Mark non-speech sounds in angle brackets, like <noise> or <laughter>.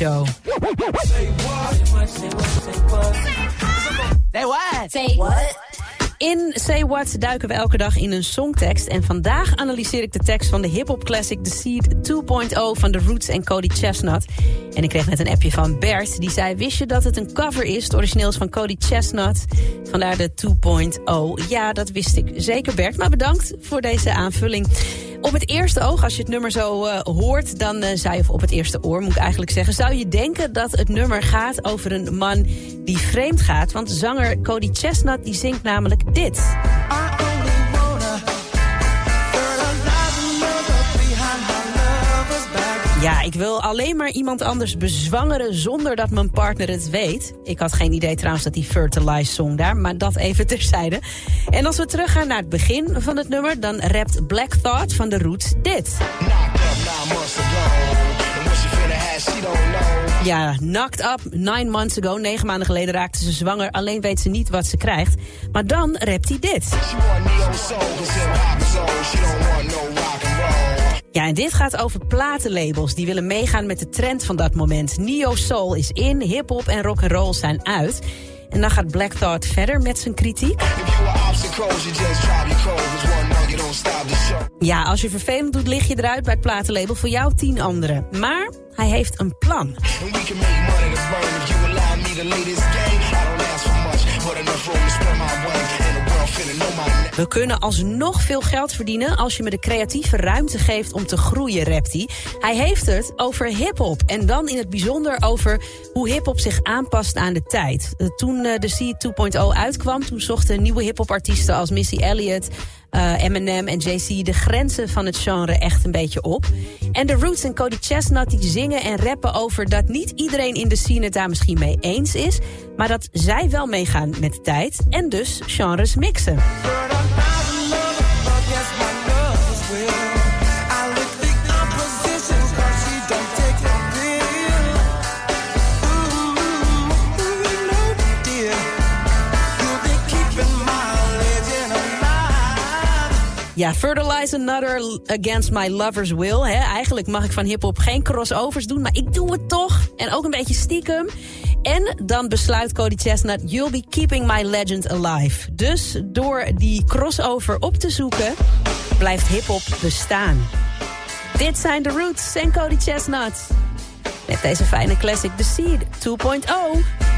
Show. Say what? Say what? In Say What duiken we elke dag in een songtekst. En vandaag analyseer ik de tekst van de hip-hop classic The Seed 2.0 van The Roots en Cody Chestnut. En ik kreeg net een appje van Bert. Die zei: Wist je dat het een cover is? Het origineel is van Cody Chestnut. Vandaar de 2.0. Ja, dat wist ik zeker, Bert. Maar bedankt voor deze aanvulling. Op het eerste oog, als je het nummer zo uh, hoort, dan uh, zou je, of op het eerste oor moet ik eigenlijk zeggen, zou je denken dat het nummer gaat over een man die vreemd gaat. Want zanger Cody Chestnut die zingt namelijk dit. Ja, ik wil alleen maar iemand anders bezwangeren zonder dat mijn partner het weet. Ik had geen idee trouwens dat die Fertilize zong daar, maar dat even <laughs> terzijde. En als we teruggaan naar het begin van het nummer, dan rapt Black Thought van de Roots dit. Ja, knocked up nine months ago. Negen maanden geleden raakte ze zwanger. Alleen weet ze niet wat ze krijgt. Maar dan rapt hij dit. Ja, en dit gaat over platenlabels die willen meegaan met de trend van dat moment. Neo Soul is in, hip-hop en rock and roll zijn uit. En dan gaat Black Thought verder met zijn kritiek. Ja, als je vervelend doet, lig je eruit bij het platenlabel voor jou tien anderen. Maar hij heeft een plan. We kunnen alsnog veel geld verdienen als je me de creatieve ruimte geeft om te groeien, rapt hij. Hij heeft het over hip-hop. En dan in het bijzonder over hoe hip-hop zich aanpast aan de tijd. Toen de Seed 2.0 uitkwam, toen zochten nieuwe hip-hop artiesten als Missy Elliott. Uh, Eminem en JC de grenzen van het genre echt een beetje op. En The Roots en Cody Chestnut die zingen en rappen over dat niet iedereen in de scene het daar misschien mee eens is, maar dat zij wel meegaan met de tijd en dus genres mixen. Ja, Fertilize Another Against My Lover's Will. Eigenlijk mag ik van hiphop geen crossovers doen, maar ik doe het toch. En ook een beetje stiekem. En dan besluit Cody Chestnut, you'll be keeping my legend alive. Dus door die crossover op te zoeken, blijft hiphop bestaan. Dit zijn The Roots en Cody Chestnut. Met deze fijne classic The Seed 2.0.